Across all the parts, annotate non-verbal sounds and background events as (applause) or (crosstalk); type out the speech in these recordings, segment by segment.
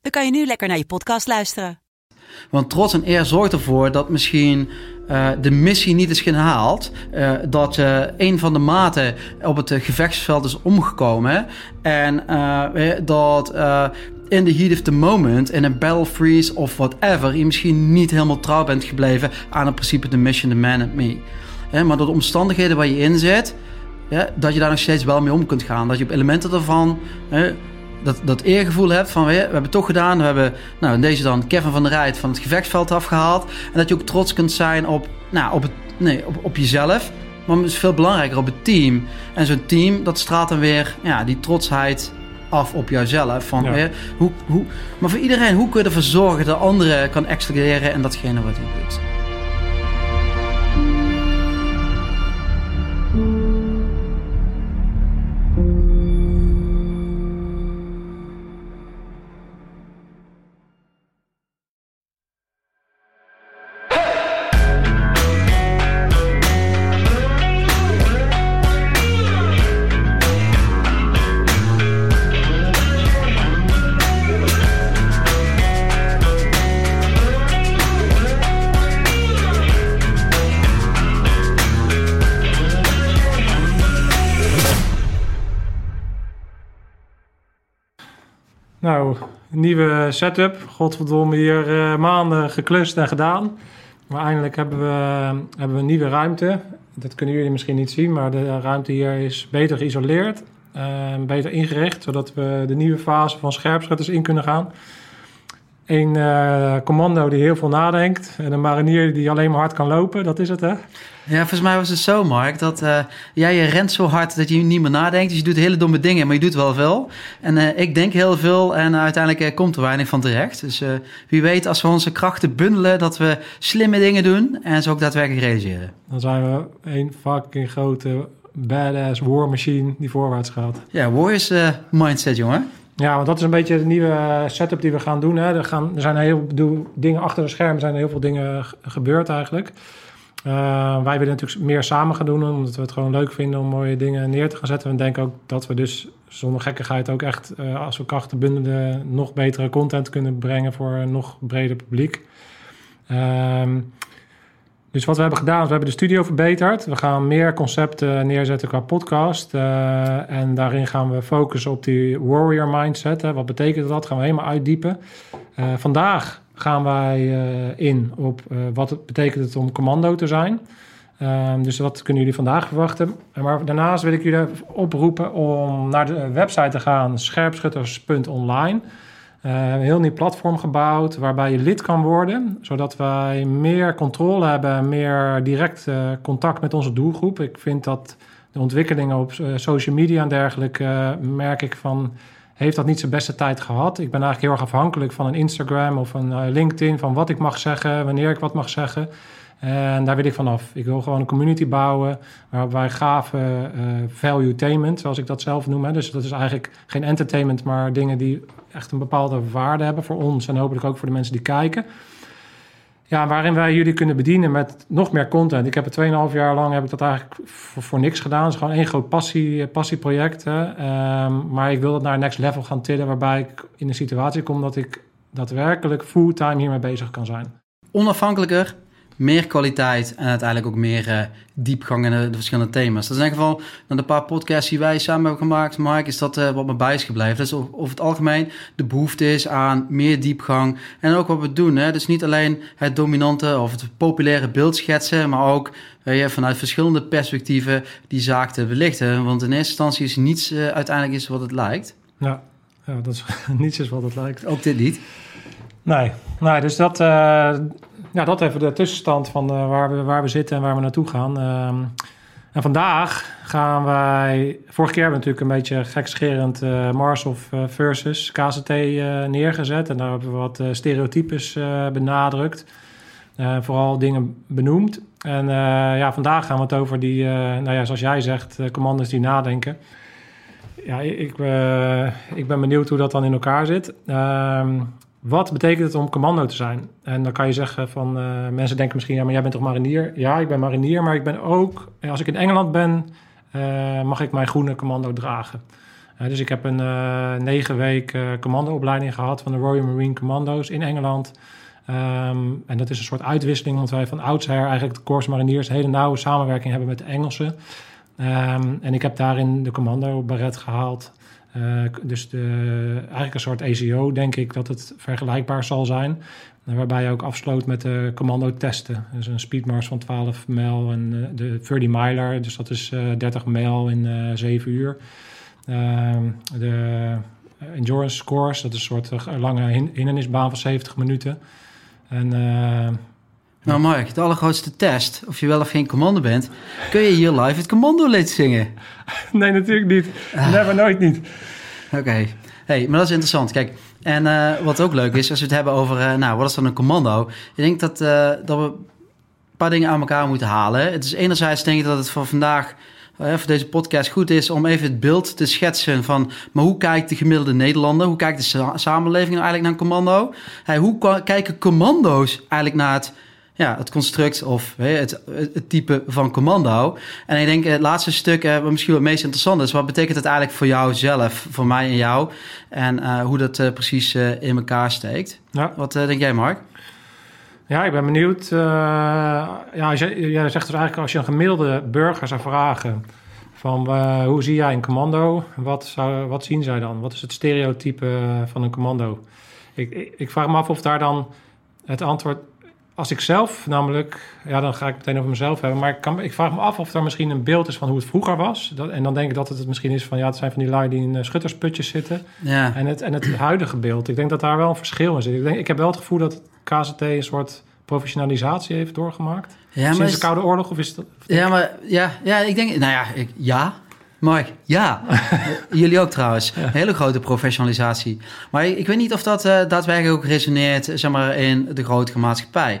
dan kan je nu lekker naar je podcast luisteren. Want trots en eer zorgt ervoor dat misschien uh, de missie niet is gehaald. Uh, dat uh, een van de maten op het gevechtsveld is omgekomen. En dat in the heat of the moment, in een battle freeze of whatever, je misschien niet helemaal trouw bent gebleven aan het principe the mission, the man and me. maar door de omstandigheden waar je in zit, dat je daar nog steeds wel mee om kunt gaan. Dat je op elementen ervan dat, dat eergevoel hebt van we, we hebben het toch gedaan. We hebben nou, in deze dan Kevin van der Rijt van het gevechtsveld afgehaald. En dat je ook trots kunt zijn op, nou, op, het, nee, op, op jezelf. Maar het is veel belangrijker op het team. En zo'n team, dat straalt dan weer ja, die trotsheid af op jouzelf. Van, ja. hoe, hoe, maar voor iedereen, hoe kun je ervoor zorgen dat de andere kan excelleren en datgene wat hij doet? Setup. Godverdomme, hier uh, maanden geklust en gedaan. Maar eindelijk hebben we, hebben we een nieuwe ruimte. Dat kunnen jullie misschien niet zien, maar de ruimte hier is beter geïsoleerd. Uh, beter ingericht, zodat we de nieuwe fase van scherpschutters in kunnen gaan. Een uh, commando die heel veel nadenkt. En een marinier die alleen maar hard kan lopen. Dat is het, hè? Ja, volgens mij was het zo, Mark, dat uh, jij je rent zo hard dat je niet meer nadenkt. Dus je doet hele domme dingen, maar je doet wel veel. En uh, ik denk heel veel en uiteindelijk komt er weinig van terecht. Dus wie weet, als we onze krachten bundelen, dat we slimme dingen doen en ze ook daadwerkelijk realiseren. Dan zijn we een fucking grote badass war machine die voorwaarts gaat. Ja, war is mindset, jongen. Ja, want dat is een beetje de nieuwe setup die we gaan doen. Hè. Er, gaan, er zijn heel veel dingen achter de schermen, zijn heel veel dingen gebeurd eigenlijk. Uh, wij willen natuurlijk meer samen gaan doen, omdat we het gewoon leuk vinden om mooie dingen neer te gaan zetten. We denken ook dat we dus zonder gekkigheid ook echt, uh, als we krachten bundelen, nog betere content kunnen brengen voor een nog breder publiek. Uh, dus wat we hebben gedaan, is we hebben de studio verbeterd. We gaan meer concepten neerzetten qua podcast. Uh, en daarin gaan we focussen op die warrior mindset. Wat betekent dat? Gaan we helemaal uitdiepen. Uh, vandaag gaan wij uh, in op wat het betekent om commando te zijn. Ehm, dus wat kunnen jullie vandaag verwachten? Maar daarnaast wil ik jullie oproepen om naar de website te gaan, scherpschutters.online. Een heel nieuw platform gebouwd waarbij je lid kan worden, zodat wij meer controle hebben, meer direct uh, contact met onze doelgroep. Ik vind dat de ontwikkelingen op uh, social media en dergelijke, merk ik van, heeft dat niet zijn beste tijd gehad. Ik ben eigenlijk heel erg afhankelijk van een Instagram of een LinkedIn, van wat ik mag zeggen, wanneer ik wat mag zeggen. En daar wil ik vanaf. Ik wil gewoon een community bouwen waar wij gave uh, value-tainment, zoals ik dat zelf noem. Hè. Dus dat is eigenlijk geen entertainment, maar dingen die echt een bepaalde waarde hebben voor ons en hopelijk ook voor de mensen die kijken. Ja, waarin wij jullie kunnen bedienen met nog meer content. Ik heb het 2,5 jaar lang heb ik dat eigenlijk voor, niks gedaan. Het is gewoon één groot passie, passieproject. Um, maar ik wil dat naar next level gaan tillen, waarbij ik in een situatie kom dat ik daadwerkelijk fulltime hiermee bezig kan zijn. Onafhankelijker, meer kwaliteit en uiteindelijk ook meer uh, diepgang in de, de, verschillende thema's. Dat is in ieder geval, na de paar podcasts die wij samen hebben gemaakt, Mark, is dat uh, wat me bij is gebleven. Dus over het algemeen de behoefte is aan meer diepgang en ook wat we doen. Hè? Dus niet alleen het dominante of het populaire beeld schetsen, maar ook uh, vanuit verschillende perspectieven die zaak te belichten. Want in eerste instantie is niets uiteindelijk is wat het lijkt. Ja, ja dat is (laughs) niets is wat het lijkt. Ook dit niet. Nee, nee dus dat, ja, dat even de tussenstand van uh, waar, we, waar we zitten en waar we naartoe gaan. Uh, En vandaag gaan wij... Vorige keer hebben we natuurlijk een beetje gekscherend uh, Mars of uh, versus KCT neergezet. En daar hebben we wat stereotypes benadrukt. vooral dingen benoemd. En ja, vandaag gaan we het over die, nou ja, zoals jij zegt, commanders die nadenken. Ja, ik, ik ben benieuwd hoe dat dan in elkaar zit. Ehm, wat betekent het om commando te zijn? En dan kan je zeggen van uh, mensen denken misschien, ja, maar jij bent toch marinier? Ja, ik ben marinier, maar ik ben ook, als ik in Engeland ben, uh, mag ik mijn groene commando dragen. Dus ik heb een negen week commandoopleiding gehad van de Royal Marine Commando's in Engeland. Um, en dat is een soort uitwisseling, want wij van oudsher eigenlijk de Corps Mariniers hele nauwe samenwerking hebben met de Engelsen. Um, en ik heb daarin de commando baret gehaald. Uh, dus de, eigenlijk een soort ACO, denk ik dat het vergelijkbaar zal zijn. Waarbij je ook afsloot met de commando-testen. Dus een speedmars van 12 mijl en uh, de 30 miler, dus dat is uh, 30 mijl in 7 uur. Ehm, de endurance scores, dat is een soort lange hindernisbaan van 70 minuten. En nou Mark, de allergrootste test, of je wel of geen commando bent, kun je hier live het commando lied zingen? (laughs) Nee, natuurlijk niet. Never, nooit niet. Oké, hey, maar dat is interessant. Kijk, en uh, wat ook leuk is, als we het hebben over, uh, nou, wat is dan een commando? Ik denk dat, uh, dat we een paar dingen aan elkaar moeten halen. Het is enerzijds denk ik dat het voor vandaag voor deze podcast goed is om even het beeld te schetsen van... maar hoe kijkt de gemiddelde Nederlander, hoe kijkt de samenleving nou eigenlijk naar een commando? Hey, hoe kijken commando's eigenlijk naar het ja, het construct of het, het, type van commando. En ik denk het laatste stuk, wat misschien wel het meest interessant is, wat betekent het eigenlijk voor jou zelf, voor mij en jou, en uh, hoe dat uh, precies in elkaar steekt. Ja. Wat denk jij, Mark? Ja, ik ben benieuwd. ja, jij, jij zegt dus eigenlijk als je een gemiddelde burger zou vragen van hoe zie jij een commando, wat, zou, wat zien zij dan? Wat is het stereotype van een commando? Ik, ik, ik vraag me af of daar dan het antwoord als ik zelf namelijk, ja, dan ga ik meteen over mezelf hebben. Maar ik, kan, ik vraag me af of er misschien een beeld is van hoe het vroeger was. Dat, en dan denk ik dat het, het misschien is van, ja, het zijn van die lui die in uh, schuttersputjes zitten. Ja. En, het, en het huidige beeld. Ik denk dat daar wel een verschil in zit. Ik, denk, ik heb wel het gevoel dat KZT een soort professionalisatie heeft doorgemaakt. Ja, maar Sinds de Koude Oorlog, of is dat... ja, maar ja, ja, ik denk, nou ja, ik, ja, Mark, ja. (laughs) Jullie ook trouwens. Hele grote professionalisatie. Maar ik, weet niet of dat uh, daadwerkelijk ook resoneert zeg maar, in de grote maatschappij.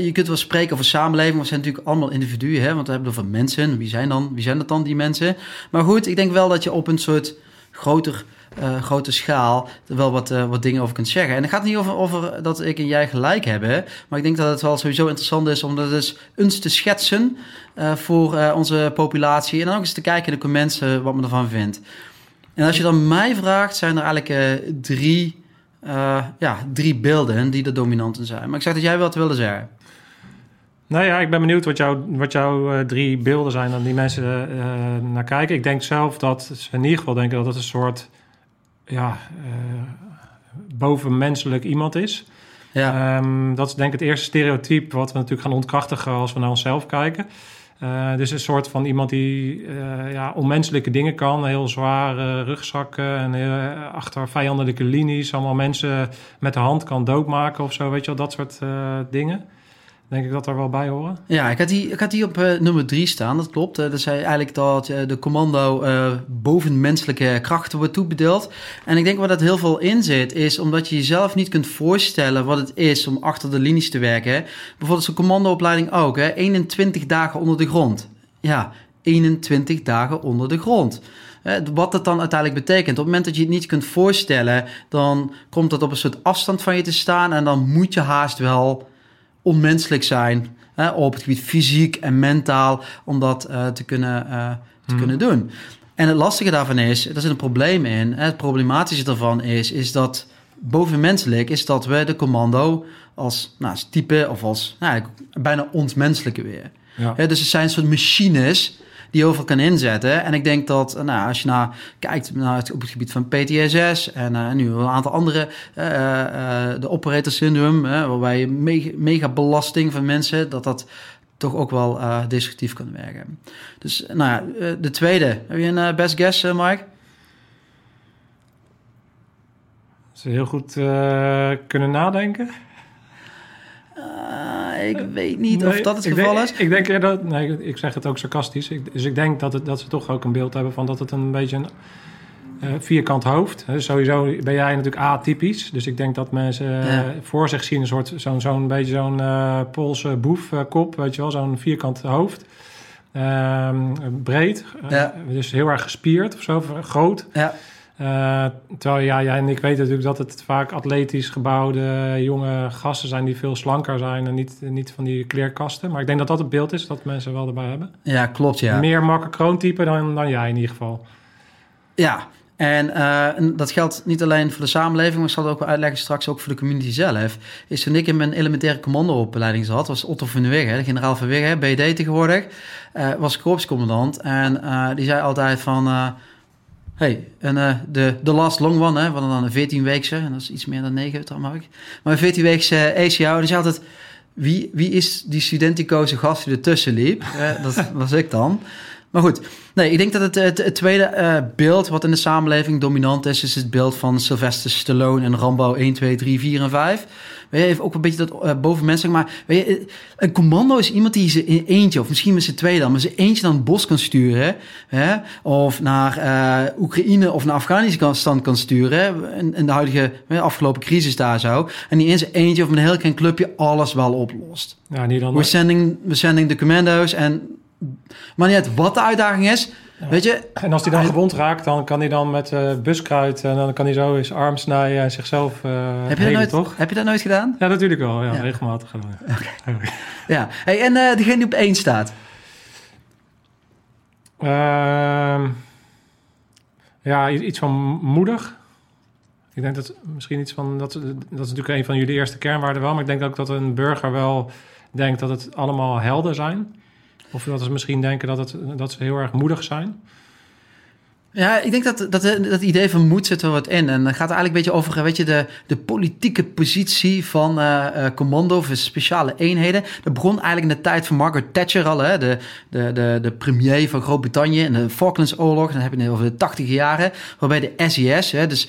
je kunt wel spreken over samenleving. We zijn natuurlijk allemaal individuen. Hè? Want we hebben het over mensen. Wie zijn, dan, wie zijn dat dan, die mensen? Maar goed, ik denk wel dat je op een soort groter uh, grote schaal wel wat, uh, wat dingen over kunt zeggen. En het gaat niet over, over dat ik en jij gelijk hebben, maar ik denk dat het wel sowieso interessant is om dat eens eens te schetsen uh, voor onze populatie en dan ook eens te kijken in de comments wat men ervan vindt. En als je dan mij vraagt, zijn er eigenlijk drie, ja, drie beelden die de dominanten zijn. Maar ik zeg dat jij wat wilde zeggen. Nou ja, ik ben benieuwd wat, jou, wat jouw drie beelden zijn dan die mensen naar kijken. Ik denk zelf dat ze in ieder geval denken dat het een soort ja, uh, bovenmenselijk iemand is. Ja. Um, dat is denk ik het eerste stereotype wat we natuurlijk gaan ontkrachtigen als we naar onszelf kijken. Uh, dus een soort van iemand die uh, ja, onmenselijke dingen kan. Heel zware rugzakken en heel, achter vijandelijke linies. Allemaal mensen met de hand kan doodmaken of zo. Weet je wel, dat soort dingen. Denk ik dat er wel bij horen? Ja, ik had die, ik had die op uh, nummer drie staan, dat klopt. Uh, dat zei eigenlijk dat uh, de commando bovenmenselijke krachten wordt toebedeeld. En ik denk waar dat heel veel in zit, is omdat je jezelf niet kunt voorstellen wat het is om achter de linies te werken. Bijvoorbeeld zo'n commandoopleiding ook, hè? 21 dagen onder de grond. Ja, 21 dagen onder de grond. Wat dat dan uiteindelijk betekent. Op het moment dat je het niet kunt voorstellen, dan komt dat op een soort afstand van je te staan. En dan moet je haast wel onmenselijk zijn hè, op het gebied fysiek en mentaal om dat uh, te, kunnen, uh, te kunnen doen. En het lastige daarvan is, er zit een probleem in. Het problematische daarvan is, is dat bovenmenselijk is dat we de commando als, nou, als type of als nou, bijna ontmenselijke weer. Ja. dus het zijn soort machines die je overal kan inzetten. En ik denk dat nou, als je naar, kijkt naar het, op het gebied van PTSS en uh, nu een aantal andere, uh, uh, de operator syndrome, waarbij je mega, mega, belasting van mensen, dat dat toch ook wel destructief kan werken. Dus nou ja, de tweede. Heb je een best guess, Mike? Ze heel goed kunnen nadenken. Ik weet niet of dat het geval denk, is. Ik denk, ja, dat, nee, ik zeg het ook sarcastisch. Ik, dus ik denk dat, het, dat ze toch ook een beeld hebben van dat het een beetje een eh, vierkant hoofd. Hè, sowieso ben jij natuurlijk atypisch. Dus ik denk dat mensen eh, Ja. voor zich zien een soort zo'n zo'n beetje zo'n eh Poolse boefkop, weet je wel, zo'n vierkant hoofd. Ehm, breed, dus heel erg gespierd of zo, groot. Ja, Eh, terwijl ja, jij en ik weten natuurlijk dat het vaak atletisch gebouwde jonge gasten zijn die veel slanker zijn en niet, niet van die kleerkasten. Maar ik denk dat dat het beeld is dat mensen wel erbij hebben. ja klopt ja. Meer makkekroontype dan, dan jij in ieder geval. Ja, en, eh, en dat geldt niet alleen voor de samenleving, maar ik zal het ook wel uitleggen straks ook voor de community zelf. Is toen ik in mijn elementaire commandoopleiding zat, was Otto van Wigge, de generaal van Wigge, BD tegenwoordig, eh, was korpscommandant. En die zei altijd van, hey, en, eh, de, de last long one, hè, we hadden dan een 14-weekse, en dat is iets meer dan 9, trouwens, mag ik. Maar een 14-weekse ACO, die zei altijd, wie, wie is die studenticoze gast die ertussen liep? Eh, dat (laughs) was ik dan. Maar goed, nee, ik denk dat het, het, het tweede eh, beeld wat in de samenleving dominant is, is het beeld van Sylvester Stallone en Rambo 1, 2, 3, 4 en 5. Weet je, heeft ook een beetje dat uh, bovenmenselijk, maar weet je, een commando is iemand die ze in eentje, of misschien met z'n twee dan, maar ze eentje naar het bos kan sturen, hè? of naar uh, Oekraïne of naar Afghanistan kan sturen, in, in de huidige afgelopen crisis daar zo, en die in zijn eentje of met een heel klein clubje alles wel oplost. Ja, niet dan We're sending, we're sending the commando's en maar niet uit wat de uitdaging is. Ja. Weet je? En als hij dan gewond raakt, dan kan hij dan met uh, buskruid en dan kan hij zo eens arm snijden en zichzelf uh, heb je, helen, nooit, toch? Heb je dat nooit gedaan? Ja, natuurlijk wel. Ja, ja. regelmatig. (laughs) Okay. ja. Hey, en uh, degene die op één staat? Uh, ja, iets van moedig. Ik denk dat misschien iets van... Dat, dat is natuurlijk een van jullie eerste kernwaarden wel. Maar ik denk ook dat een burger wel denkt dat het allemaal helden zijn. Of dat ze misschien denken dat, het, dat ze heel erg moedig zijn. Ja, ik denk dat dat, dat idee van moed zit er wat in. En dan gaat eigenlijk een beetje over weet je, de, de politieke positie van uh, commando of speciale eenheden. Dat begon eigenlijk in de tijd van Margaret Thatcher al, hè, de, de, de, de premier van Groot-Brittannië in de Falklandsoorlog. Dan heb je het over de tachtige jaren, waarbij de SES, hè, dus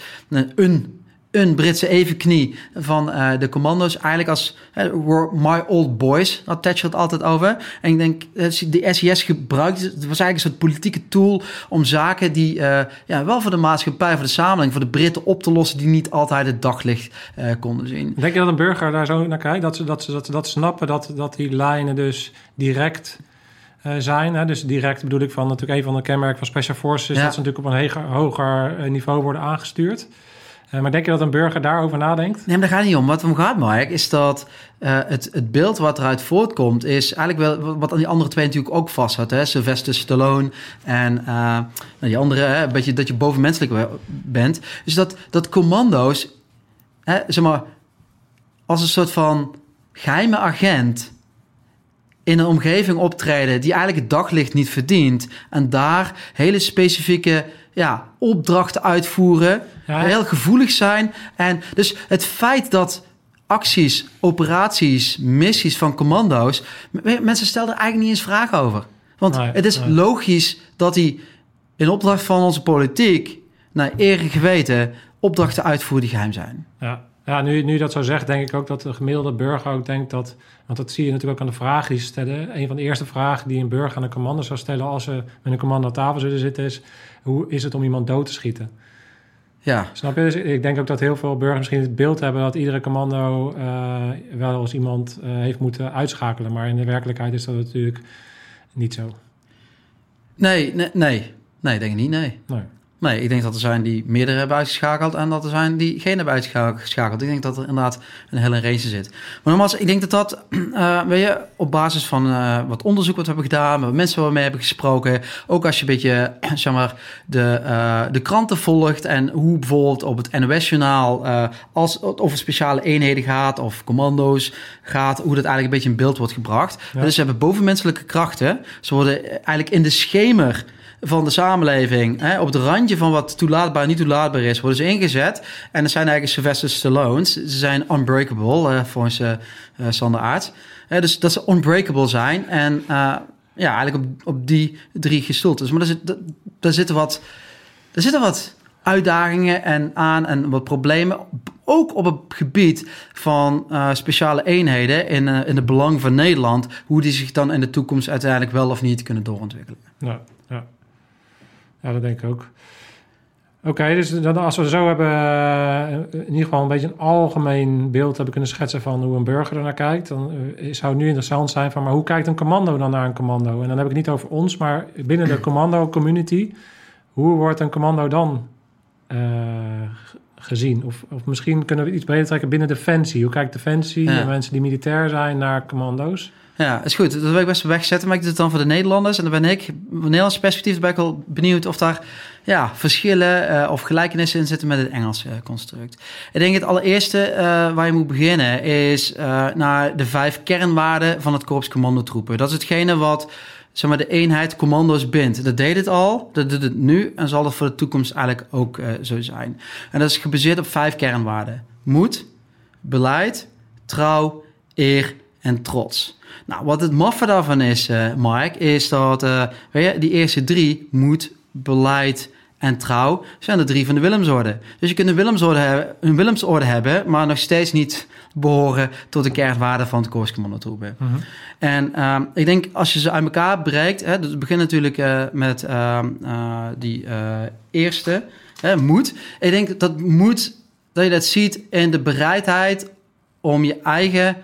een een Britse evenknie van uh, de commando's. Eigenlijk als uh, my old boys, had Thatcher het altijd over. En ik denk, de SES gebruikte, het was eigenlijk een soort politieke tool om zaken die uh, ja, wel voor de maatschappij, voor de samenleving, voor de Britten op te lossen, die niet altijd het daglicht konden zien. Denk je dat een burger daar zo naar kijkt? Dat ze dat, ze, dat, dat snappen, dat, dat die lijnen dus direct zijn. Hè? Dus direct bedoel ik van natuurlijk een van de kenmerken van Special Forces... ja. dat ze natuurlijk op een heger, hoger niveau worden aangestuurd. Uh, maar denk je dat een burger daarover nadenkt? Nee, maar daar gaat niet om. Wat om gaat, Mark, is dat uh, het, het beeld wat eruit voortkomt... is eigenlijk wel wat aan die andere twee natuurlijk ook vast had. Hè? Sylvester Stallone en uh, die andere, hè? Beetje dat je bovenmenselijk bent. Dus dat, dat commando's, hè, zeg maar, als een soort van geheime agent... in een omgeving optreden die eigenlijk het daglicht niet verdient... en daar hele specifieke ja, opdrachten uitvoeren, ja. heel gevoelig zijn. En dus het feit dat acties, operaties, missies van commando's, mensen stelden er eigenlijk niet eens vragen over. Want nee, het is nee. logisch dat die in opdracht van onze politiek, naar eer en geweten, opdrachten uitvoeren die geheim zijn. Ja. Ja, nu, nu dat zo zegt, denk ik ook dat de gemiddelde burger ook denkt dat... Want dat zie je natuurlijk ook aan de vragen die ze stellen. Een van de eerste vragen die een burger aan een commando zou stellen... als ze met een commando aan tafel zullen zitten is... hoe is het om iemand dood te schieten? Ja. Snap je? Dus ik denk ook dat heel veel burgers misschien het beeld hebben... dat iedere commando uh, wel eens iemand uh, heeft moeten uitschakelen. Maar in de werkelijkheid is dat natuurlijk niet zo. Nee, nee, nee. Nee, denk ik niet, nee. Nee. Nee, ik denk dat er zijn die meerdere hebben uitgeschakeld en dat er zijn die geen hebben uitgeschakeld. Ik denk dat er inderdaad een hele range zit. Maar nogmaals, ik denk dat dat, uh, (clears throat) weet je, op basis van uh, wat onderzoek wat we hebben gedaan, met mensen waar we mee hebben gesproken, ook als je een beetje, (clears throat) zeg maar, de, uh, de kranten volgt en hoe bijvoorbeeld op het NOS-journaal, als het over speciale eenheden gaat of commando's gaat, hoe dat eigenlijk een beetje in beeld wordt gebracht. Ja. Dus ze hebben bovenmenselijke krachten. Ze worden eigenlijk in de schemer van de samenleving, hè, op het randje van wat toelaatbaar en niet toelaatbaar is, worden ze ingezet. En dat zijn eigenlijk Sylvester Stallone's. Ze zijn unbreakable, uh, volgens uh, Sander Aarts. dus dat ze unbreakable zijn. En ja, eigenlijk op, op die drie gestoeld is. Maar daar, zit, daar, zitten wat, daar zitten wat uitdagingen en aan en wat problemen. ook op het gebied van speciale eenheden in, in het belang van Nederland, hoe die zich dan in de toekomst uiteindelijk wel of niet kunnen doorontwikkelen. Ja, ja. dat denk ik ook. Oké, dus dan als we zo hebben, uh, in ieder geval een beetje een algemeen beeld hebben kunnen schetsen van hoe een burger er naar kijkt, dan uh, zou het nu interessant zijn van, maar hoe kijkt een commando dan naar een commando? En dan heb ik het niet over ons, maar binnen de (clears throat) commando community, hoe wordt een commando dan uh, gezien? Of, of misschien kunnen we iets breder trekken binnen Defensie. Hoe kijkt Defensie ja. en mensen die militair zijn naar commando's? Ja, is goed. Dat wil ik best wegzetten. Maar ik doe het dan voor de Nederlanders. En dan ben ik, van Nederlands perspectief, ben ik wel benieuwd of daar ja, verschillen uh, of gelijkenissen in zitten met het Engelse uh, construct. Ik denk het allereerste uh, waar je moet beginnen is naar de vijf kernwaarden van het Korps Commandotroepen. Dat is hetgene wat zeg maar, de eenheid commando's bindt. Dat deed het al, dat doet het nu en zal het voor de toekomst eigenlijk ook zo zijn. En dat is gebaseerd op vijf kernwaarden. Moed, beleid, trouw, eer en trots. Nou, wat het maffe daarvan is, uh, Mark, is dat uh, weet je, die eerste drie, moed, beleid en trouw, zijn de drie van de Willemsorde. Dus je kunt een Willemsorde hebben, een Willemsorde hebben maar nog steeds niet behoren tot de kernwaarden van het Koerscommandotroepen. Mm -hmm. En uh, ik denk, als je ze uit elkaar breekt, hè, dus het begint natuurlijk uh, met die eerste, hè, moed. Ik denk dat moed, dat je dat ziet in de bereidheid om je eigen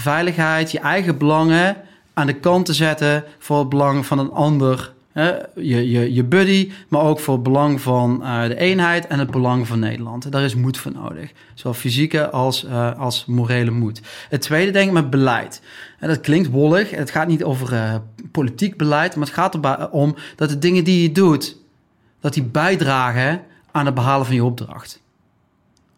veiligheid, je eigen belangen aan de kant te zetten voor het belang van een ander. Hè? Je, je, je buddy, maar ook voor het belang van uh, de eenheid en het belang van Nederland. Daar is moed voor nodig. Zowel fysieke als, uh, als morele moed. Het tweede denk ik met beleid. En dat klinkt wollig. Het gaat niet over uh, politiek beleid, maar het gaat erom dat de dingen die je doet, dat die bijdragen aan het behalen van je opdracht.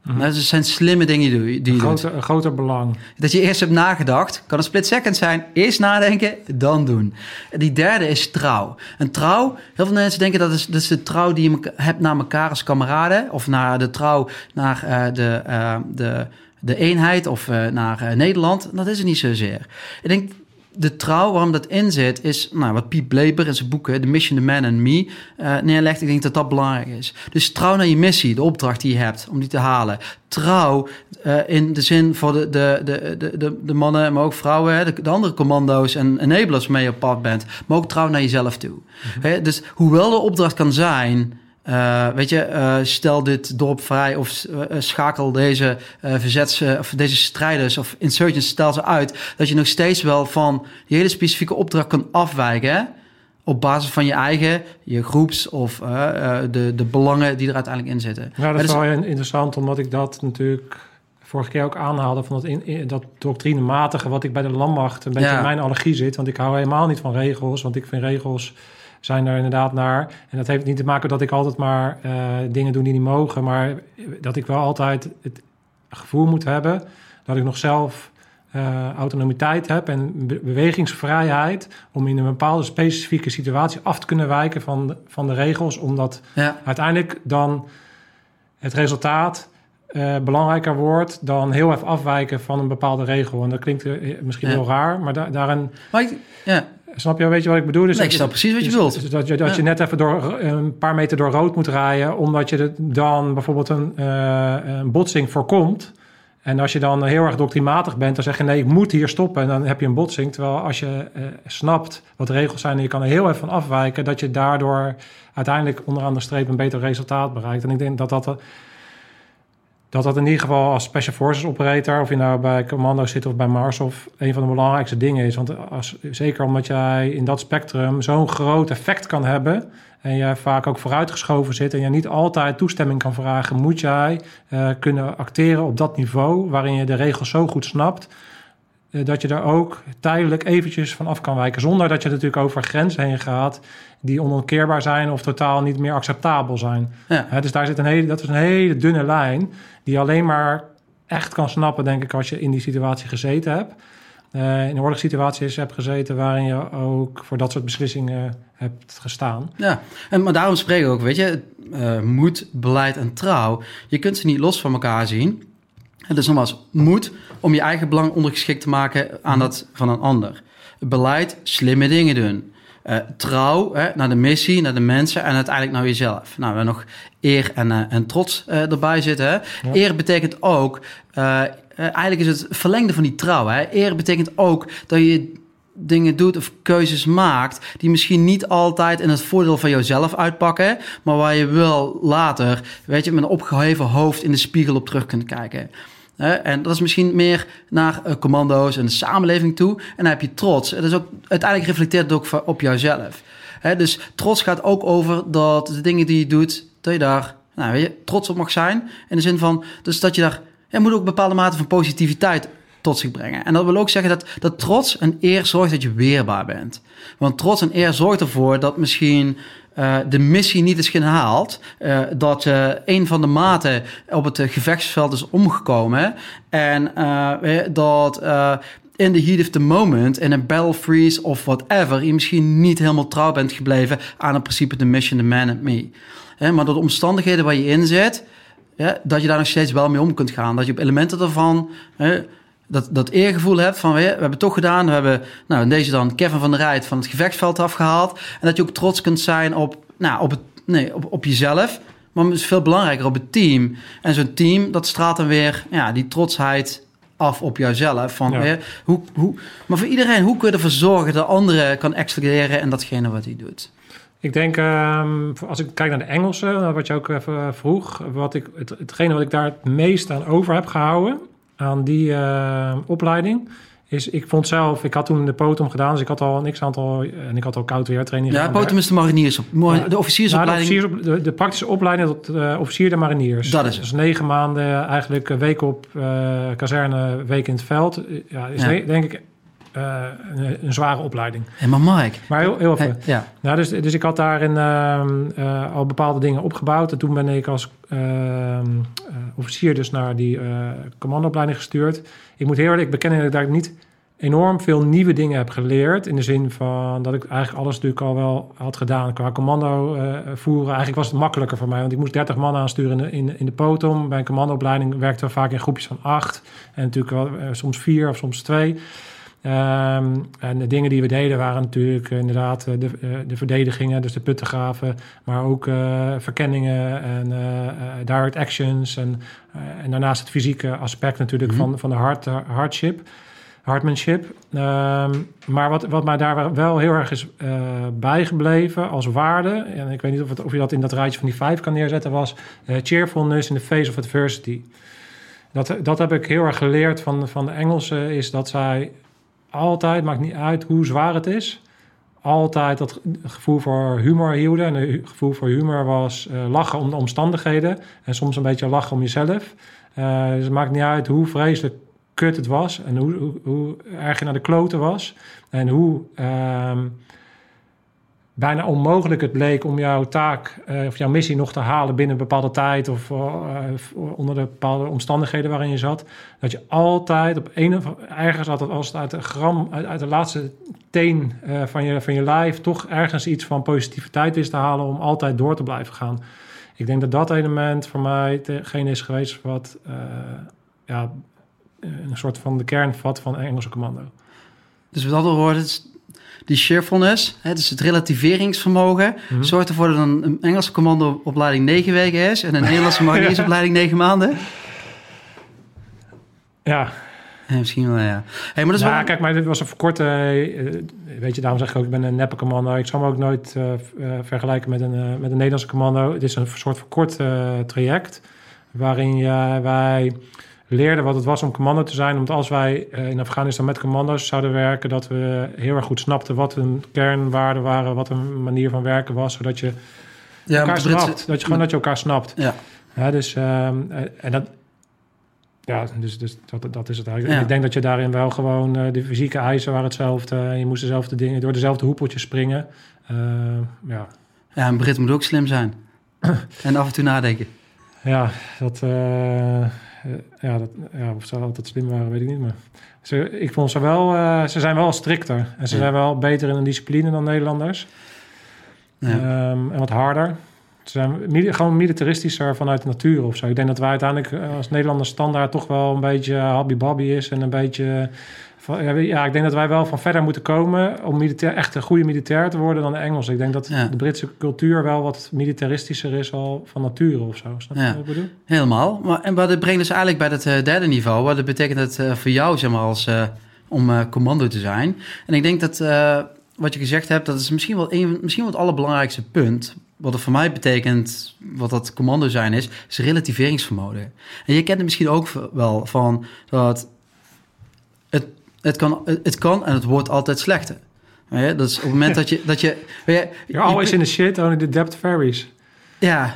Mm -hmm. Dat zijn slimme dingen die je, die een, je groter, een groter belang. Dat je eerst hebt nagedacht. Kan een split second zijn. Eerst nadenken, dan doen. Die derde is trouw. En trouw, heel veel mensen denken dat is, dat is de trouw die je hebt naar elkaar als kameraden. Of naar de trouw naar uh, de, uh, de, de eenheid of uh, naar Nederland. Dat is het niet zozeer. Ik denk de trouw, waarom dat in zit, is nou, wat Piet Bleber in zijn boeken, The Mission, The Man and Me, uh, neerlegt. Ik denk dat dat belangrijk is. Dus trouw naar je missie, de opdracht die je hebt om die te halen. Trouw uh, in de zin voor de, de, de, de, de mannen, maar ook vrouwen, hè, de, de, andere commando's en enablers mee op pad bent. Maar ook trouw naar jezelf toe. Mm -hmm. He, dus hoewel de opdracht kan zijn uh, weet je, uh, stel dit dorp vrij of uh, schakel deze verzets, of deze strijders of insurgents, stel ze uit. Dat je nog steeds wel van die hele specifieke opdracht kan afwijken. Hè? Op basis van je eigen, je groeps of de, de belangen die er uiteindelijk in zitten. Ja, dat is wel interessant, omdat ik dat natuurlijk vorige keer ook aanhaalde van dat, in, in, dat doctrinematige wat ik bij de landmacht een beetje ja. in mijn allergie zit. Want ik hou helemaal niet van regels, want ik vind regels zijn er inderdaad naar. En dat heeft niet te maken dat ik altijd maar uh, dingen doe die niet mogen, maar dat ik wel altijd het gevoel moet hebben dat ik nog zelf uh, autonomiteit heb en be bewegingsvrijheid om in een bepaalde specifieke situatie af te kunnen wijken van de, van de regels, omdat ja. uiteindelijk dan het resultaat uh, belangrijker wordt dan heel even afwijken van een bepaalde regel. En dat klinkt misschien ja. heel raar, maar da daarin. Maar ik, ja. Snap je, weet je wat ik bedoel? Dus nee, ik snap precies wat je wilt. Dus dat, je, dat ja. je net even door een paar meter door rood moet rijden, omdat je dan bijvoorbeeld een, uh, een botsing voorkomt. En als je dan heel erg doctrimatig bent, dan zeg je nee, ik moet hier stoppen. En dan heb je een botsing. Terwijl als je uh, snapt wat de regels zijn en je kan er heel even van afwijken, dat je daardoor uiteindelijk onderaan de streep een beter resultaat bereikt. En ik denk dat dat dat dat in ieder geval als Special Forces operator, of je nou bij Commando zit of bij Mars, of een van de belangrijkste dingen is. Want als, zeker omdat jij in dat spectrum zo'n groot effect kan hebben en je vaak ook vooruitgeschoven zit en je niet altijd toestemming kan vragen, moet jij uh, kunnen acteren op dat niveau waarin je de regels zo goed snapt. Uh, dat je daar ook tijdelijk eventjes van af kan wijken. Zonder dat je natuurlijk over grenzen heen gaat die onomkeerbaar zijn of totaal niet meer acceptabel zijn. Ja. He, dus daar zit een hele, dat is een hele dunne lijn die je alleen maar echt kan snappen, denk ik, als je in die situatie gezeten hebt. Uh, in oorlogssituaties hebt gezeten waarin je ook voor dat soort beslissingen hebt gestaan. Ja, en, maar daarom spreken we ook, weet je, uh, moed, beleid en trouw. Je kunt ze niet los van elkaar zien. Het is nogmaals moed om je eigen belang ondergeschikt te maken aan dat van een ander. Beleid, slimme dingen doen. eh, trouw hè, naar de missie, naar de mensen en uiteindelijk naar jezelf. Nou, we hebben nog eer en, eh, en trots eh, erbij zitten. Hè. Eer betekent ook, eigenlijk is het verlengde van die trouw. Hè. Eer betekent ook dat je dingen doet of keuzes maakt die misschien niet altijd in het voordeel van jouzelf uitpakken, maar waar je wel later, weet je, met een opgeheven hoofd in de spiegel op terug kunt kijken. En dat is misschien meer naar eh, commando's en de samenleving toe. En dan heb je trots. Het is ook uiteindelijk reflecteert het ook op jouzelf. Dus trots gaat ook over dat de dingen die je doet, dat je daar nou, weet je, trots op mag zijn. In de zin van, dus dat je daar, je moet ook bepaalde mate van positiviteit tot zich brengen. En dat wil ook zeggen dat, dat trots en eer zorgt dat je weerbaar bent. Want trots en eer zorgt ervoor dat misschien eh, de missie niet is gehaald. eh, dat eh, een van de maten op het gevechtsveld is omgekomen. En dat in the heat of the moment, in een battle freeze of whatever, je misschien niet helemaal trouw bent gebleven aan het principe the mission, the man and me. Maar door de omstandigheden waar je in zit, dat je daar nog steeds wel mee om kunt gaan. Dat je op elementen hè, dat, dat eergevoel hebt van we, we hebben het toch gedaan. We hebben nou, in deze dan Kevin van der Rijt van het gevechtsveld afgehaald. En dat je ook trots kunt zijn op, nou, op, het, nee, op, op jezelf. Maar het is veel belangrijker op het team. En zo'n team, dat straalt dan weer ja, die trotsheid af op jouzelf. Van, Ja. hoe, hoe, maar voor iedereen, hoe kun je ervoor zorgen dat anderen kan excelleren en datgene wat hij doet? Ik denk, ehm, als ik kijk naar de Engelsen, wat je ook even vroeg, wat ik, het, hetgene wat ik daar het meest aan over heb gehouden, aan die eh, opleiding, is, ik vond zelf, ik had toen de potom gedaan, dus ik had al een x-aantal, en ik had al koud weertraining Ja, gedaan. potom is de mariniers op. De Nou, de, officiersopleiding. officiers, de, de praktische opleiding tot eh, officier de mariniers. Dat is het. Dus negen maanden, eigenlijk een week op eh, kazerne, week in het veld. Eh, Ja, is Ja. de- denk ik eh, een, een zware opleiding. Hé, maar Mike. Maar heel. Hey, ja. Nou, dus, dus ik had daarin ehm, eh, al bepaalde dingen opgebouwd. En toen ben ik als ehm, eh, officier dus naar die commandoopleiding gestuurd. Ik moet heel eerlijk bekennen dat ik daar niet enorm veel nieuwe dingen heb geleerd. In de zin van dat ik eigenlijk alles natuurlijk al wel had gedaan qua commando voeren. Eigenlijk was het makkelijker voor mij, want ik moest 30 man aansturen in de, in, in de potom. Bij een commandoopleiding werkten we vaak in groepjes van acht. En natuurlijk wel, soms vier of soms twee. Ehm, en de dingen die we deden waren natuurlijk eh, inderdaad eh, de, eh, de verdedigingen, dus de puttengraven, maar ook verkenningen en eh, direct actions. En, en daarnaast het fysieke aspect natuurlijk Mhm. van, van de hard, hardship, hardmanship. Ehm, maar wat, wat mij daar wel heel erg is bijgebleven als waarde, en ik weet niet of, het, of je dat in dat rijtje van die vijf kan neerzetten, was cheerfulness in the face of adversity. Dat, dat heb ik heel erg geleerd van, van de Engelsen, is dat zij altijd, maakt niet uit hoe zwaar het is, altijd dat gevoel voor humor hielden. En het gevoel voor humor was eh, lachen om de omstandigheden en soms een beetje lachen om jezelf. Eh, dus het maakt niet uit hoe vreselijk kut het was en hoe, hoe, hoe erg je naar de kloten was. En hoe ehm, bijna onmogelijk het bleek om jouw taak eh, of jouw missie nog te halen binnen een bepaalde tijd of eh, onder de bepaalde omstandigheden waarin je zat. Dat je altijd op een of ergens altijd als het uit de gram, uit, de laatste teen eh, van, je, van je lijf toch ergens iets van positiviteit wist te halen om altijd door te blijven gaan. Ik denk dat dat element voor mij degene is geweest wat ja, een soort van de kern vat van Engelse commando. Dus met andere woorden, die cheerfulness, hè, dus het relativeringsvermogen, Mhm. zorgt ervoor dat een, een Engelse commandoopleiding negen weken is en een (laughs) Nederlandse mariniersopleiding negen maanden. Ja, Ja, misschien wel, ja. Hey, maar dat is ja, wel... kijk, maar dit was een verkorte... eh, weet je, daarom zeg ik ook, ik ben een neppe commando. Ik zal me ook nooit eh, eh, vergelijken met een, eh, met een Nederlandse commando. Het is een soort verkort eh, traject... waarin je, wij leerden wat het was om commando te zijn. Omdat als wij eh, in Afghanistan met commando's zouden werken... dat we heel erg goed snapten wat hun kernwaarden waren... wat een manier van werken was, zodat je ja, elkaar Britse- snapt. Dat je gewoon dat je elkaar snapt. Ja. Ja, dus, eh, en dat, ja, dus, dus dat, dat is het eigenlijk. Ja. Ik denk dat je daarin wel gewoon, eh, de fysieke eisen waren hetzelfde. En je moest dezelfde dingen, door dezelfde hoepeltjes springen. Ja. Ja, een Brit moet ook slim zijn. (clears throat) en af en toe nadenken. ja, dat, ja, dat, ja, of ze altijd slim waren, weet ik niet. Maar ze, ik vond ze wel, eh, ze zijn wel strikter. En ze Ja. zijn wel beter in een discipline dan Nederlanders. Ja. Ehm, en wat harder. Ze zijn gewoon militaristischer vanuit de natuur of zo. Ik denk dat wij uiteindelijk eh, als Nederlanders standaard toch wel een beetje habby-babby is en een beetje van- ja, ja, ik denk dat wij wel van verder moeten komen om militair, echt een goede militair te worden dan de Engelsen. Ik denk dat Ja. de Britse cultuur wel wat militaristischer is al van nature of zo. Snap je Ja. wat ik bedoel? Helemaal. Maar, en wat brengt dus eigenlijk bij het eh, derde niveau. Wat betekent het eh, voor jou, zeg maar, als, eh, om commando te zijn? En ik denk dat wat je gezegd hebt, dat is misschien wel, een, misschien wel het allerbelangrijkste punt. Wat het voor mij betekent, wat dat commando zijn is, is relativeringsvermogen. En je kent het misschien ook wel van dat het, kan, het kan en het wordt altijd slechter. Dat is op het moment dat je... Dat je, (laughs) You're always in the shit, only the depth varies. ja,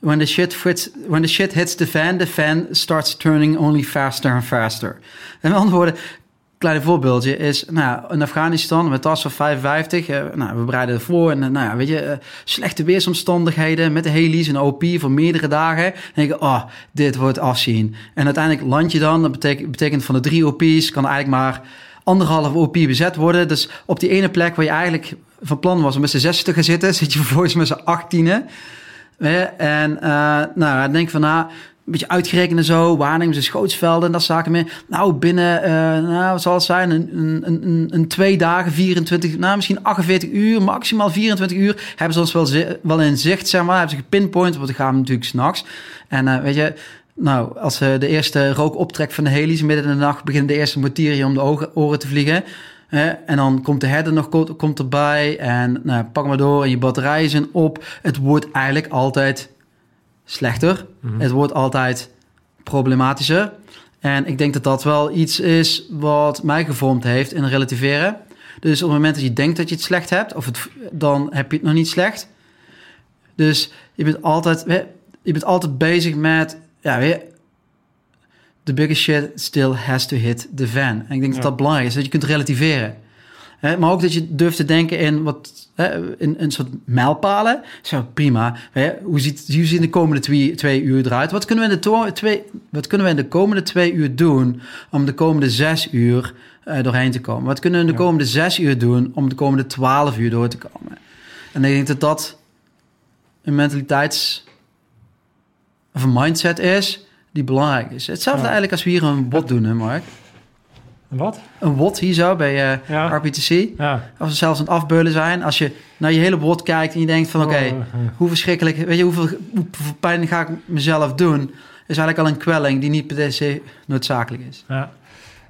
when the shit fits, when the shit hits the fan, the fan starts turning only faster and faster. En met andere woorden, kleine voorbeeldje is, nou, in Afghanistan met TAS van 55, eh, nou, we bereiden voor en eh, nou ja, weet je, eh, slechte weersomstandigheden met de heli's en OP voor meerdere dagen. Dan denk je, oh, dit wordt afzien. En uiteindelijk land je dan, dat betekent, van de drie OP's kan eigenlijk maar anderhalf OP bezet worden. Dus op die ene plek waar je eigenlijk van plan was om met z'n zes te gaan zitten, (laughs) zit je vervolgens met z'n achttienen. En eh, nou, dan denk ik van, nou, beetje uitgerekend en zo, waarnemers en schootsvelden en dat zaken meer. Nou, binnen, eh, nou, wat zal het zijn, een, een, een, een twee dagen, 24, nou, misschien 48 uur, maximaal 24 uur, hebben ze ons wel, wel in zicht, zeg maar, hebben ze gepinpoint, want we gaan natuurlijk s'nachts. En eh, weet je, nou, als eh, de eerste rook optrekt van de heli's midden in de nacht, beginnen de eerste mortieren om de ogen, oren te vliegen. En dan komt de herder nog ko- komt erbij. En nou, pak maar door en je batterijen zijn op. Het wordt eigenlijk altijd slechter. Het wordt altijd problematischer. En ik denk dat dat wel iets is wat mij gevormd heeft in relativeren. Dus op het moment dat je denkt dat je het slecht hebt, of het, dan heb je het nog niet slecht. Dus je bent altijd, je bent altijd bezig met, ja, weet je, the biggest shit still has to hit the fan. En ik denk dat dat belangrijk is, dat je kunt relativeren. Hè, maar ook dat je durft te denken in wat hè, in een soort mijlpalen. Zo prima. Hè, hoe, ziet, hoe zien de komende twee, twee uur eruit? Wat kunnen, we in de twee, wat kunnen we in de komende twee uur doen om de komende zes uur eh, doorheen te komen? Wat kunnen we in de komende zes uur doen om de komende twaalf uur door te komen? En ik denk dat dat een mentaliteits- of een mindset is die belangrijk is. Hetzelfde Ja. eigenlijk als we hier een WOT doen, hè Mark? Wat? Een WOT hier zo bij eh Ja. RPTC. Ja. Als we zelfs het afbeulen zijn. Als je naar je hele WOT kijkt en je denkt van... oké, Oh, hoe verschrikkelijk... Weet je, hoeveel, hoeveel pijn ga ik mezelf doen? Is eigenlijk al een kwelling die niet per se noodzakelijk is. Ja.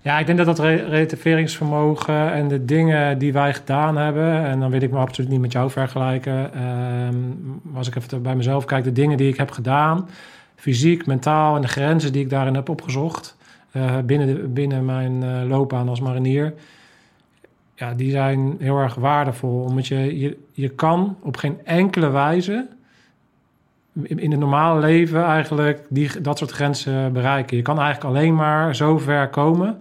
ja, ik denk dat dat re- relativeringsvermogen en de dingen die wij gedaan hebben, en dan wil ik me absoluut niet met jou vergelijken, ehm, als ik even bij mezelf kijk, de dingen die ik heb gedaan, fysiek, mentaal en de grenzen die ik daarin heb opgezocht binnen, de, binnen mijn eh, loopbaan als marinier, ja, die zijn heel erg waardevol. Omdat je, je, je kan op geen enkele wijze in het normale leven eigenlijk die, dat soort grenzen bereiken. Je kan eigenlijk alleen maar zo ver komen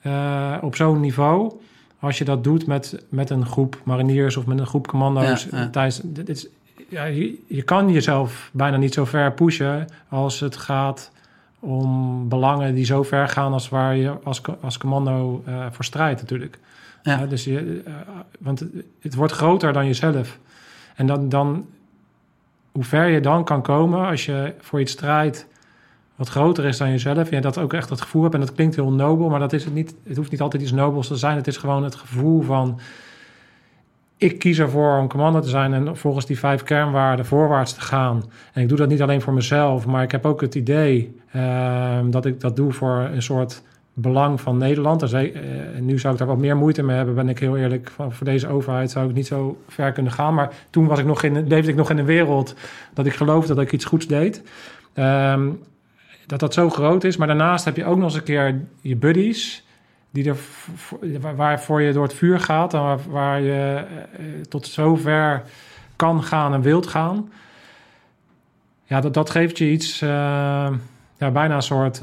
eh, op zo'n niveau als je dat doet met, met een groep mariniers of met een groep commando's. Ja, ja. Tijdens, dit is, ja, je, je kan jezelf bijna niet zo ver pushen als het gaat om belangen die zo ver gaan als waar je als, als commando eh, voor strijdt natuurlijk. Ja. Dus je, eh, want het, het wordt groter dan jezelf. En dan, dan, hoe ver je dan kan komen als je voor iets strijdt wat groter is dan jezelf. En je dat ook echt het gevoel hebt. En dat klinkt heel nobel, maar dat is het niet. Het hoeft niet altijd iets nobels te zijn. Het is gewoon het gevoel van. Ik kies ervoor om commando te zijn en volgens die vijf kernwaarden voorwaarts te gaan. En ik doe dat niet alleen voor mezelf, maar ik heb ook het idee ehm, dat ik dat doe voor een soort belang van Nederland. Dus, nu zou ik daar wat meer moeite mee hebben, ben ik heel eerlijk. Voor deze overheid zou ik niet zo ver kunnen gaan. Maar toen was ik nog in, leefde ik nog in een wereld dat ik geloofde dat ik iets goeds deed. Ehm, dat dat zo groot is. Maar daarnaast heb je ook nog eens een keer je buddies. Die er waarvoor je door het vuur gaat. En waar, waar je eh, eh, tot zover kan gaan en wilt gaan. Ja, dat, dat geeft je iets. eh, ja, bijna een soort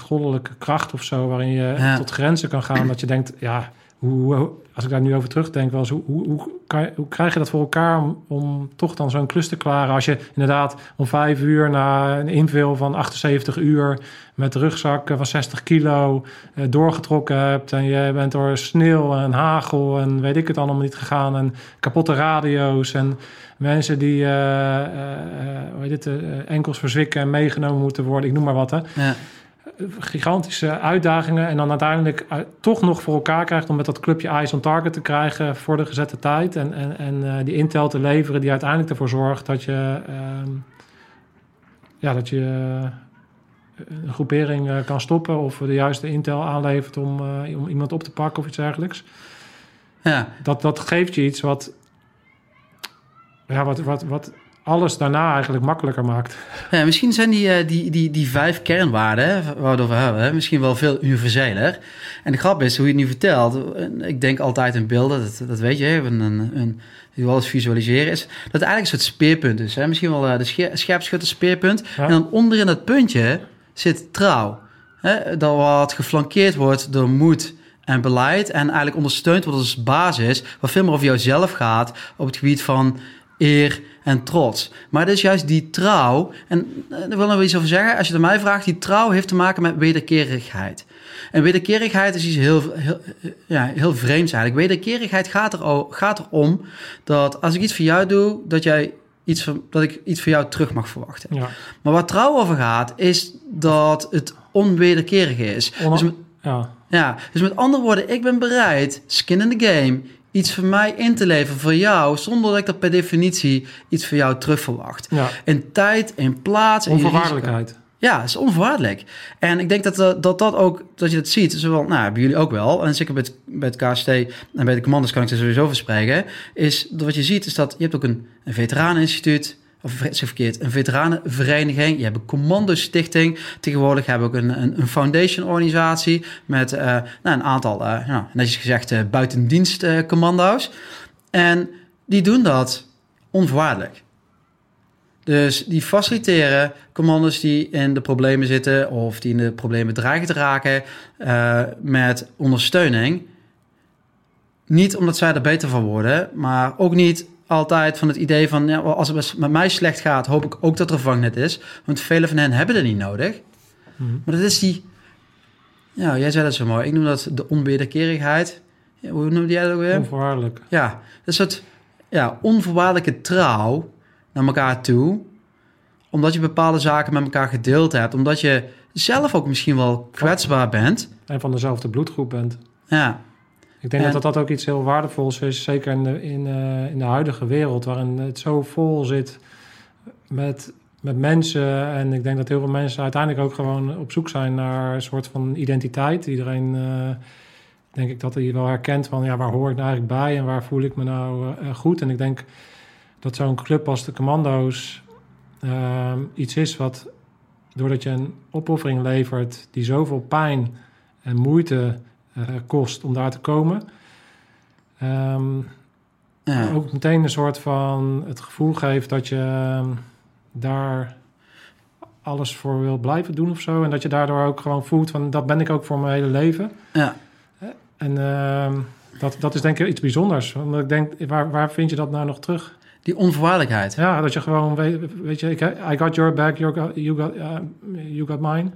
goddelijke kracht of zo. Waarin je Ja. tot grenzen kan gaan. Dat je denkt, ja, hoe- als ik daar nu over terugdenk, wel eens, hoe, hoe, hoe, kan hoe krijg je dat voor elkaar om, toch dan zo'n klus te klaren? Als je inderdaad om vijf uur na een invul van 78 uur met rugzakken van 60 kilo eh, doorgetrokken hebt en je bent door sneeuw en hagel en weet ik het allemaal niet gegaan en kapotte radio's en mensen die eh, eh, eh, hoe heet eh, enkels verzwikken en meegenomen moeten worden, ik noem maar wat hè. Ja. Gigantische uitdagingen. En dan uiteindelijk uh, toch nog voor elkaar krijgt om met dat clubje Eyes on Target te krijgen voor de gezette tijd. En, en, en uh, die intel te leveren die uiteindelijk ervoor zorgt dat je, uh, ja, dat je een groepering kan stoppen of de juiste intel aanlevert om, om iemand op te pakken of iets dergelijks. Ja. Dat, dat geeft je iets wat, ja, wat, wat, wat alles daarna eigenlijk makkelijker maakt. Ja, misschien zijn die, uh, die, die, die vijf kernwaarden waar we over hebben, misschien wel veel universeler. En de grap is, hoe je het nu vertelt, ik denk altijd in beelden, dat, dat weet je, een, een, een, je alles visualiseren is, dat het eigenlijk een soort speerpunt is. Hè? Misschien wel uh, de scherpschutter speerpunt. Ja. En dan onderin dat puntje zit trouw. Hè? Dat wat geflankeerd wordt door moed en beleid en eigenlijk ondersteund wordt als basis, wat veel meer over jouzelf gaat op het gebied van eer en trots. Maar het is juist die trouw, en daar wil ik nog iets over zeggen. Als je het mij vraagt, die trouw heeft te maken met wederkerigheid. En wederkerigheid is iets heel, heel, ja, heel vreemds eigenlijk. Wederkerigheid gaat, er, gaat erom dat als ik iets voor jou doe, dat jij iets van, dat ik iets van jou terug mag verwachten. Ja. Maar waar trouw over gaat, is dat het onwederkerig is. Dus, met, ja. ja, dus met andere woorden, ik ben bereid, skin in the game, iets voor mij in te leveren voor jou, zonder dat ik dat per definitie iets voor jou terug verwacht. Ja. In tijd, in plaats, in Onvoorwaardelijkheid. Ja, is onvoorwaardelijk. En ik denk dat dat, dat ook, dat je dat ziet, zowel, nou, hebben jullie ook wel, en zeker bij het, bij het KST en bij de commanders kan ik er sowieso over spreken, is dat wat je ziet, is dat je hebt ook een, een veteraneninstituut, of verkeerd, een veteranenvereniging. Je hebt een commando-stichting. Tegenwoordig hebben we ook een, een, een foundation-organisatie met uh, nou, een aantal, nou, netjes gezegd, uh, buitendienstcommando's. en die doen dat onvoorwaardelijk. Dus die faciliteren commando's die in de problemen zitten of die in de problemen dreigen te raken met ondersteuning. Niet omdat zij er beter van worden, maar ook niet altijd van het idee van... Ja, als het met mij slecht gaat, hoop ik ook dat er vangnet is. Want vele van hen hebben het niet nodig. Mm-hmm. Maar dat is die... Ja, jij zei dat zo mooi. Ik noem dat de onwederkerigheid. Ja, hoe noemde jij dat ook weer? Onvoorwaardelijk. Ja, dus het ja, onvoorwaardelijke trouw naar elkaar toe. Omdat je bepaalde zaken met elkaar gedeeld hebt. Omdat je zelf ook misschien wel kwetsbaar bent. En van dezelfde bloedgroep bent. Ja, Ik denk En- dat dat ook iets heel waardevols is, zeker in de, in, eh, in de huidige wereld, waarin het zo vol zit met, met mensen. En ik denk dat heel veel mensen uiteindelijk ook gewoon op zoek zijn naar een soort van identiteit. Iedereen, eh, denk ik, dat hij wel herkent van, ja, waar hoor ik nou eigenlijk bij en waar voel ik me nou eh, goed? En ik denk dat zo'n club als de Commando's iets is wat, doordat je een opoffering levert die zoveel pijn en moeite kost om daar te komen. Ehm, ja. ook meteen een soort van het gevoel geeft dat je ehm, daar alles voor wil blijven doen of zo. En dat je daardoor ook gewoon voelt van dat ben ik ook voor mijn hele leven. ja. En ehm, dat, dat is denk ik iets bijzonders. Want ik denk, waar, waar vind je dat nou nog terug? Die onvoorwaardelijkheid. Ja, dat je gewoon weet, weet je, ik, I got your back, you got, you got, uh, you got mine.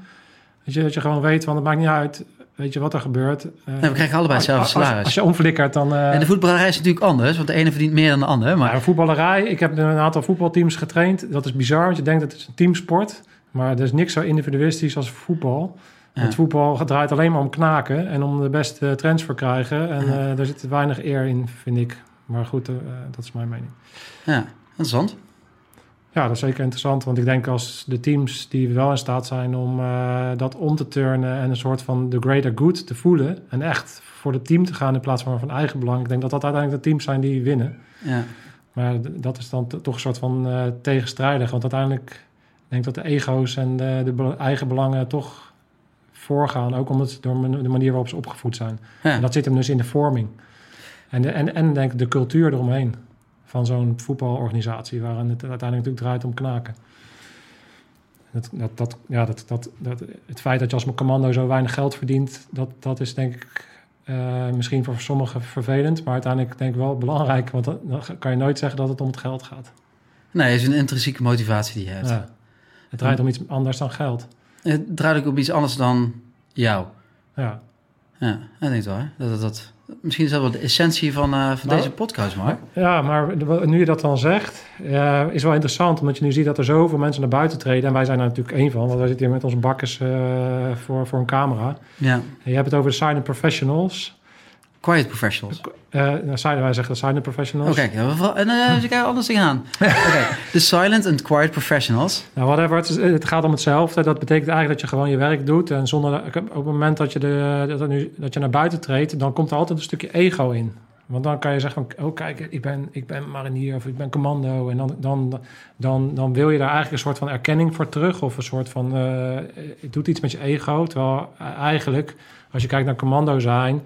Weet je, dat je gewoon weet, want het maakt niet uit, weet je, wat er gebeurt. Eh, Nee, we krijgen allebei hetzelfde als, salaris. als je omflikkert, dan... eh, En de voetballerij is natuurlijk anders, want de ene verdient meer dan de ander. Maar Maar voetballerij, ik heb een aantal voetbalteams getraind. Dat is bizar, want je denkt dat het is een teamsport. Maar er is niks zo individualistisch als voetbal. Ja. Want voetbal draait alleen maar om knaken en om de beste transfer krijgen. En Ja. eh, daar zit weinig eer in, vind ik. Maar goed, dat is mijn mening. ja, interessant. Ja, dat is zeker interessant. Want ik denk als de teams die wel in staat zijn om eh, dat om te turnen en een soort van the greater good te voelen. En echt voor het team te gaan in plaats van van eigen belang. Ik denk dat dat uiteindelijk de teams zijn die winnen. Ja. Maar dat is dan toch een soort van eh, tegenstrijdig. Want uiteindelijk denk ik dat de ego's en de, de be- eigen belangen toch voorgaan. Ook omdat door man- de manier waarop ze opgevoed zijn. Ja. En dat zit hem dus in de vorming. En, de, en, en denk ik de cultuur eromheen. Van zo'n voetbalorganisatie. Waarin het uiteindelijk natuurlijk draait om knaken. Dat, dat, dat, ja, dat, dat, dat, het feit dat je als commando zo weinig geld verdient. Dat, dat is denk ik eh, misschien voor sommigen vervelend. Maar uiteindelijk denk ik wel belangrijk. Want dan, dan kan je nooit zeggen dat het om het geld gaat. Nee, het is een intrinsieke motivatie die je hebt. Ja. Het draait om iets anders dan geld. Het draait ook om iets anders dan jou. Ja. Ja, ik denk het wel. hè. Dat, dat, dat, misschien is dat wel de essentie van, eh, van Nou, deze podcast, Mark. Ja, maar nu je dat dan zegt, eh, is wel interessant. Omdat je nu ziet dat er zoveel mensen naar buiten treden. En wij zijn er natuurlijk één van. Want wij zitten hier met onze bakkers eh, voor, voor een camera. Ja. En je hebt het over de silent professionals. Quiet professionals. Eh nou, silent, wij zeggen de silent professionals. Oké, we- en dan uh, ik anders tegenaan. (laughs) Oké, de silent and quiet professionals. Nou, whatever. Het, is- het gaat om hetzelfde. Dat betekent eigenlijk dat je gewoon je werk doet. En zonder, op het moment dat je, de, dat, nu, dat je naar buiten treedt, dan komt er altijd een stukje ego in. Want dan kan je zeggen van, oh kijk, ik ben, ik ben marinier of ik ben commando. En dan, dan, dan, dan wil je daar eigenlijk een soort van erkenning voor terug. Of een soort van, eh, het doet iets met je ego. Terwijl eigenlijk, als je kijkt naar commando zijn,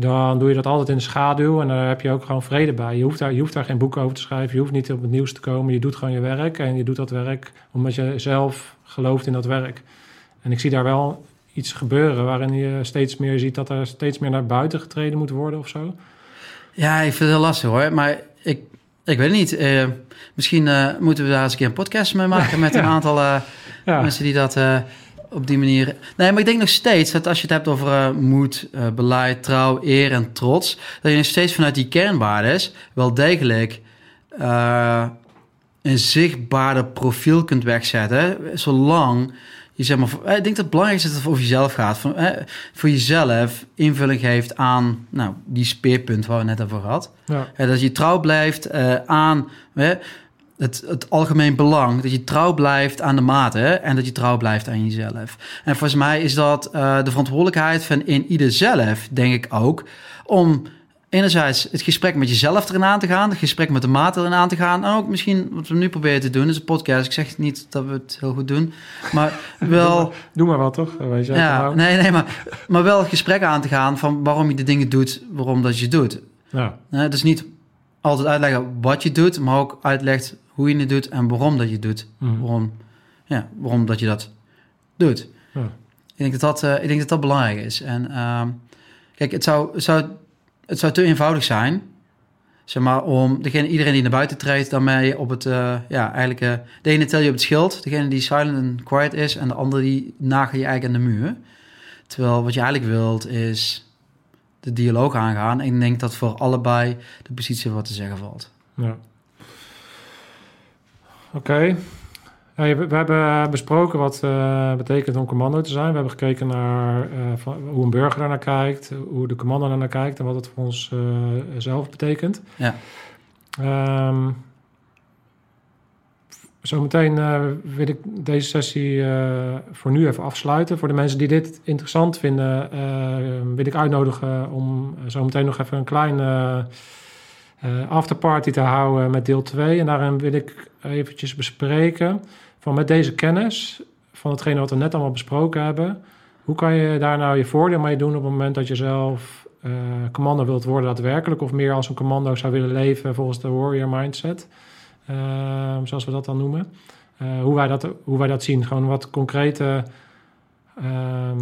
dan doe je dat altijd in de schaduw. En daar heb je ook gewoon vrede bij. Je hoeft daar, je hoeft daar geen boek over te schrijven. Je hoeft niet op het nieuws te komen. Je doet gewoon je werk. En je doet dat werk omdat je zelf gelooft in dat werk. En ik zie daar wel iets gebeuren waarin je steeds meer ziet dat er steeds meer naar buiten getreden moet worden of zo. Ja, ik vind het heel lastig hoor. Maar ik, ik weet het niet. Eh, misschien eh, moeten we daar eens een keer een podcast mee maken (laughs) met een aantal eh, Ja, mensen die dat op die manier. Nee, maar ik denk nog steeds dat als je het hebt over eh, moed, eh, beleid, trouw, eer en trots, dat je nog steeds vanuit die kernwaardes wel degelijk eh, een zichtbaarder profiel kunt wegzetten, zolang je zeg maar, ik denk dat het belangrijkste is dat het over jezelf gaat, van, eh, voor jezelf invulling geeft aan nou, die speerpunt waar we net over gehad. ja, dat je trouw blijft aan het, het algemeen belang. Dat je trouw blijft aan de mate hè, en dat je trouw blijft aan jezelf. En volgens mij is dat eh, de verantwoordelijkheid van in ieder zelf, denk ik ook, om enerzijds het gesprek met jezelf erin aan te gaan, het gesprek met de mate erin aan te gaan. En ook misschien wat we nu proberen te doen, is een podcast. Ik zeg niet dat we het heel goed doen, maar (laughs) wel... doe maar wat toch? Je, Ja, nee, nee, maar, maar wel het gesprek aan te gaan van waarom je de dingen doet, waarom dat je doet. ja, Hè, dus niet altijd uitleggen wat je doet, maar ook uitlegt hoe je het doet en waarom dat je het doet. Mhm. Waarom, ja, waarom dat je dat doet. Ja. Ik, denk dat dat, eh, ik denk dat dat belangrijk is. En ehm, kijk, het zou, het, zou, het zou te eenvoudig zijn, zeg maar, om degene, iedereen die naar buiten treedt, daarmee op het, eh, ja, eigenlijk, eh, de ene tel je op het schild, degene die silent en quiet is, en de andere die nagel je eigenlijk aan de muur. Terwijl wat je eigenlijk wilt is de dialoog aangaan. En ik denk dat voor allebei de positie wat te zeggen valt. Ja. Oké. We hebben besproken wat het betekent om commando te zijn. We hebben gekeken naar eh, van, hoe een burger daar naar kijkt, hoe de commando daar naar kijkt en wat het voor ons eh, zelf betekent. Ja. Ehm, zometeen wil ik deze sessie voor nu even afsluiten. Voor de mensen die dit interessant vinden, wil ik uitnodigen om zometeen nog even een kleine eh, afterparty te houden met deel 2. En daarin wil ik eventjes bespreken van met deze kennis van hetgene wat we net allemaal besproken hebben. Hoe kan je daar nou je voordeel mee doen op het moment dat je zelf eh, commando wilt worden daadwerkelijk... of meer als een commando zou willen leven volgens de warrior mindset, eh, zoals we dat dan noemen. Eh, hoe, wij dat, hoe wij dat zien, gewoon wat concrete ehm,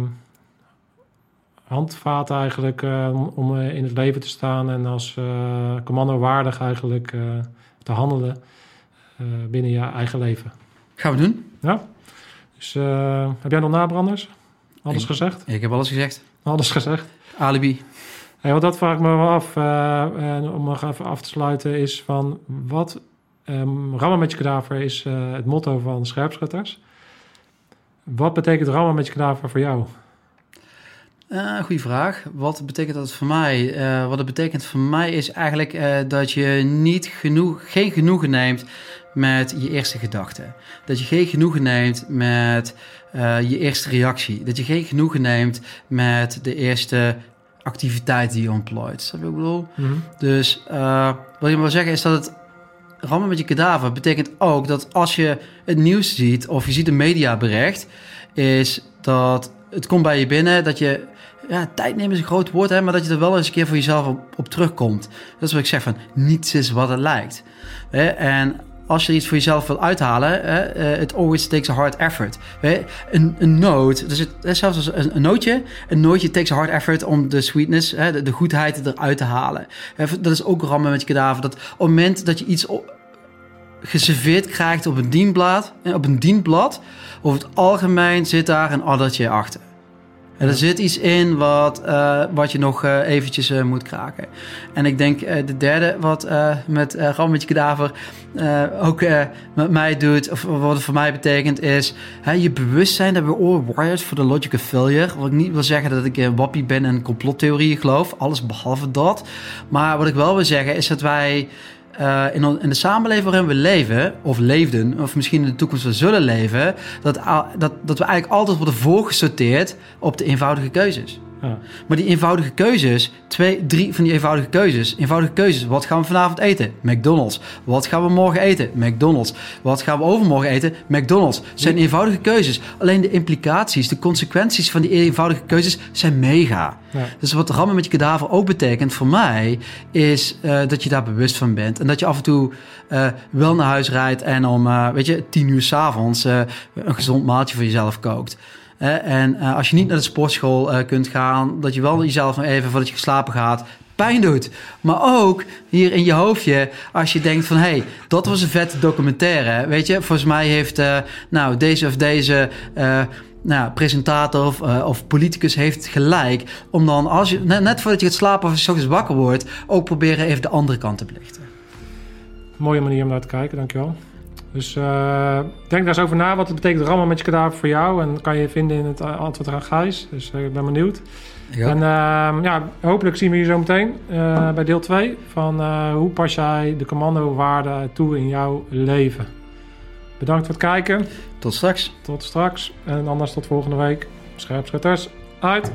handvaten eigenlijk eh, om, om eh, in het leven te staan... en als eh, commando waardig eigenlijk te handelen binnen je eigen leven. Gaan we doen. Ja? Dus heb jij nog nabranders? Alles Ik- gezegd? Ik heb alles gezegd. Alles gezegd. Alibi. Hey, want dat vraag ik me wel af. en om nog even af te sluiten is van... Wat, ehm rammen met je kadaver is het motto van scherpschutters. Wat betekent rammen met je kadaver voor jou? Eh goeie vraag. Wat betekent dat voor mij? Eh, wat het betekent voor mij is eigenlijk eh, dat je niet genoeg, geen genoegen neemt met je eerste gedachte. Dat je geen genoegen neemt met je eerste reactie. Dat je geen genoegen neemt met de eerste activiteit die je ontplooit. Snap je wat ik bedoel? Dus eh, wat ik wil zeggen is dat het rammen met je kadaver betekent ook dat als je het nieuws ziet of je ziet een mediabericht, is dat het komt bij je binnen dat je ja, tijd nemen is een groot woord, hè, maar dat je er wel eens een keer voor jezelf op, terugkomt. Dat is wat ik zeg van niets is wat het lijkt. En als je iets voor jezelf wil uithalen, eh, it always takes a hard effort. Een, een noot, dus zelfs als een, een nootje, een nootje takes a hard effort om de sweetness, de, goedheid eruit te halen. Dat is ook rammen met je kadaver. Dat op het moment dat je iets geserveerd krijgt op een dienblad, op een dienblad, over het algemeen zit daar een addertje achter. Er zit iets in wat, uh, wat je nog uh, eventjes uh, moet kraken. En ik denk de derde wat met uh, Rammetje Kadaver ook met mij doet, of wat het voor mij betekent, is hè, je bewustzijn dat we all wired for the logic of failure. Wat ik niet wil zeggen dat ik wappie ben en complottheorieën geloof, alles behalve dat. Maar wat ik wel wil zeggen is dat wij in, in, de samenleving waarin we leven, of leefden, of misschien in de toekomst we zullen leven, dat, dat, dat we eigenlijk altijd worden voorgesorteerd op de eenvoudige keuzes. Ja. Maar die eenvoudige keuzes, twee, drie van die eenvoudige keuzes. Eenvoudige keuzes. Wat gaan we vanavond eten? McDonald's. Wat gaan we morgen eten? McDonald's. Wat gaan we overmorgen eten? McDonald's. Het zijn eenvoudige keuzes. Alleen de implicaties, de consequenties van die eenvoudige keuzes zijn mega. Ja. Dus wat rammen met je kadaver ook betekent voor mij, is uh, dat je daar bewust van bent. En dat je af en toe uh, wel naar huis rijdt en om, uh, weet je, tien uur s'avonds een gezond maaltje voor jezelf kookt en uh, als je niet naar de sportschool uh, kunt gaan, dat je wel jezelf even voordat je geslapen gaat pijn doet. Maar ook hier in je hoofdje, als je denkt van... hé, hey, dat was een vette documentaire. Weet je, volgens mij heeft uh, nou, deze of deze... nou, presentator of, of, politicus heeft gelijk. Om dan, als je, net, voordat je gaat slapen of je wakker wordt... ook proberen even de andere kant te belichten. Mooie manier om naar te kijken, dankjewel. Dus uh, denk daar eens over na wat het betekent rammen met je kadaver voor jou. En kan je vinden in het antwoord aan Gijs. Dus uh, ik ben benieuwd. Ja. En uh, ja, hopelijk zien we je zo meteen bij deel 2 van hoe pas jij de commandowaarde toe in jouw leven. Bedankt voor het kijken. Tot straks. Tot straks. En anders tot volgende week. Scherpschutters uit.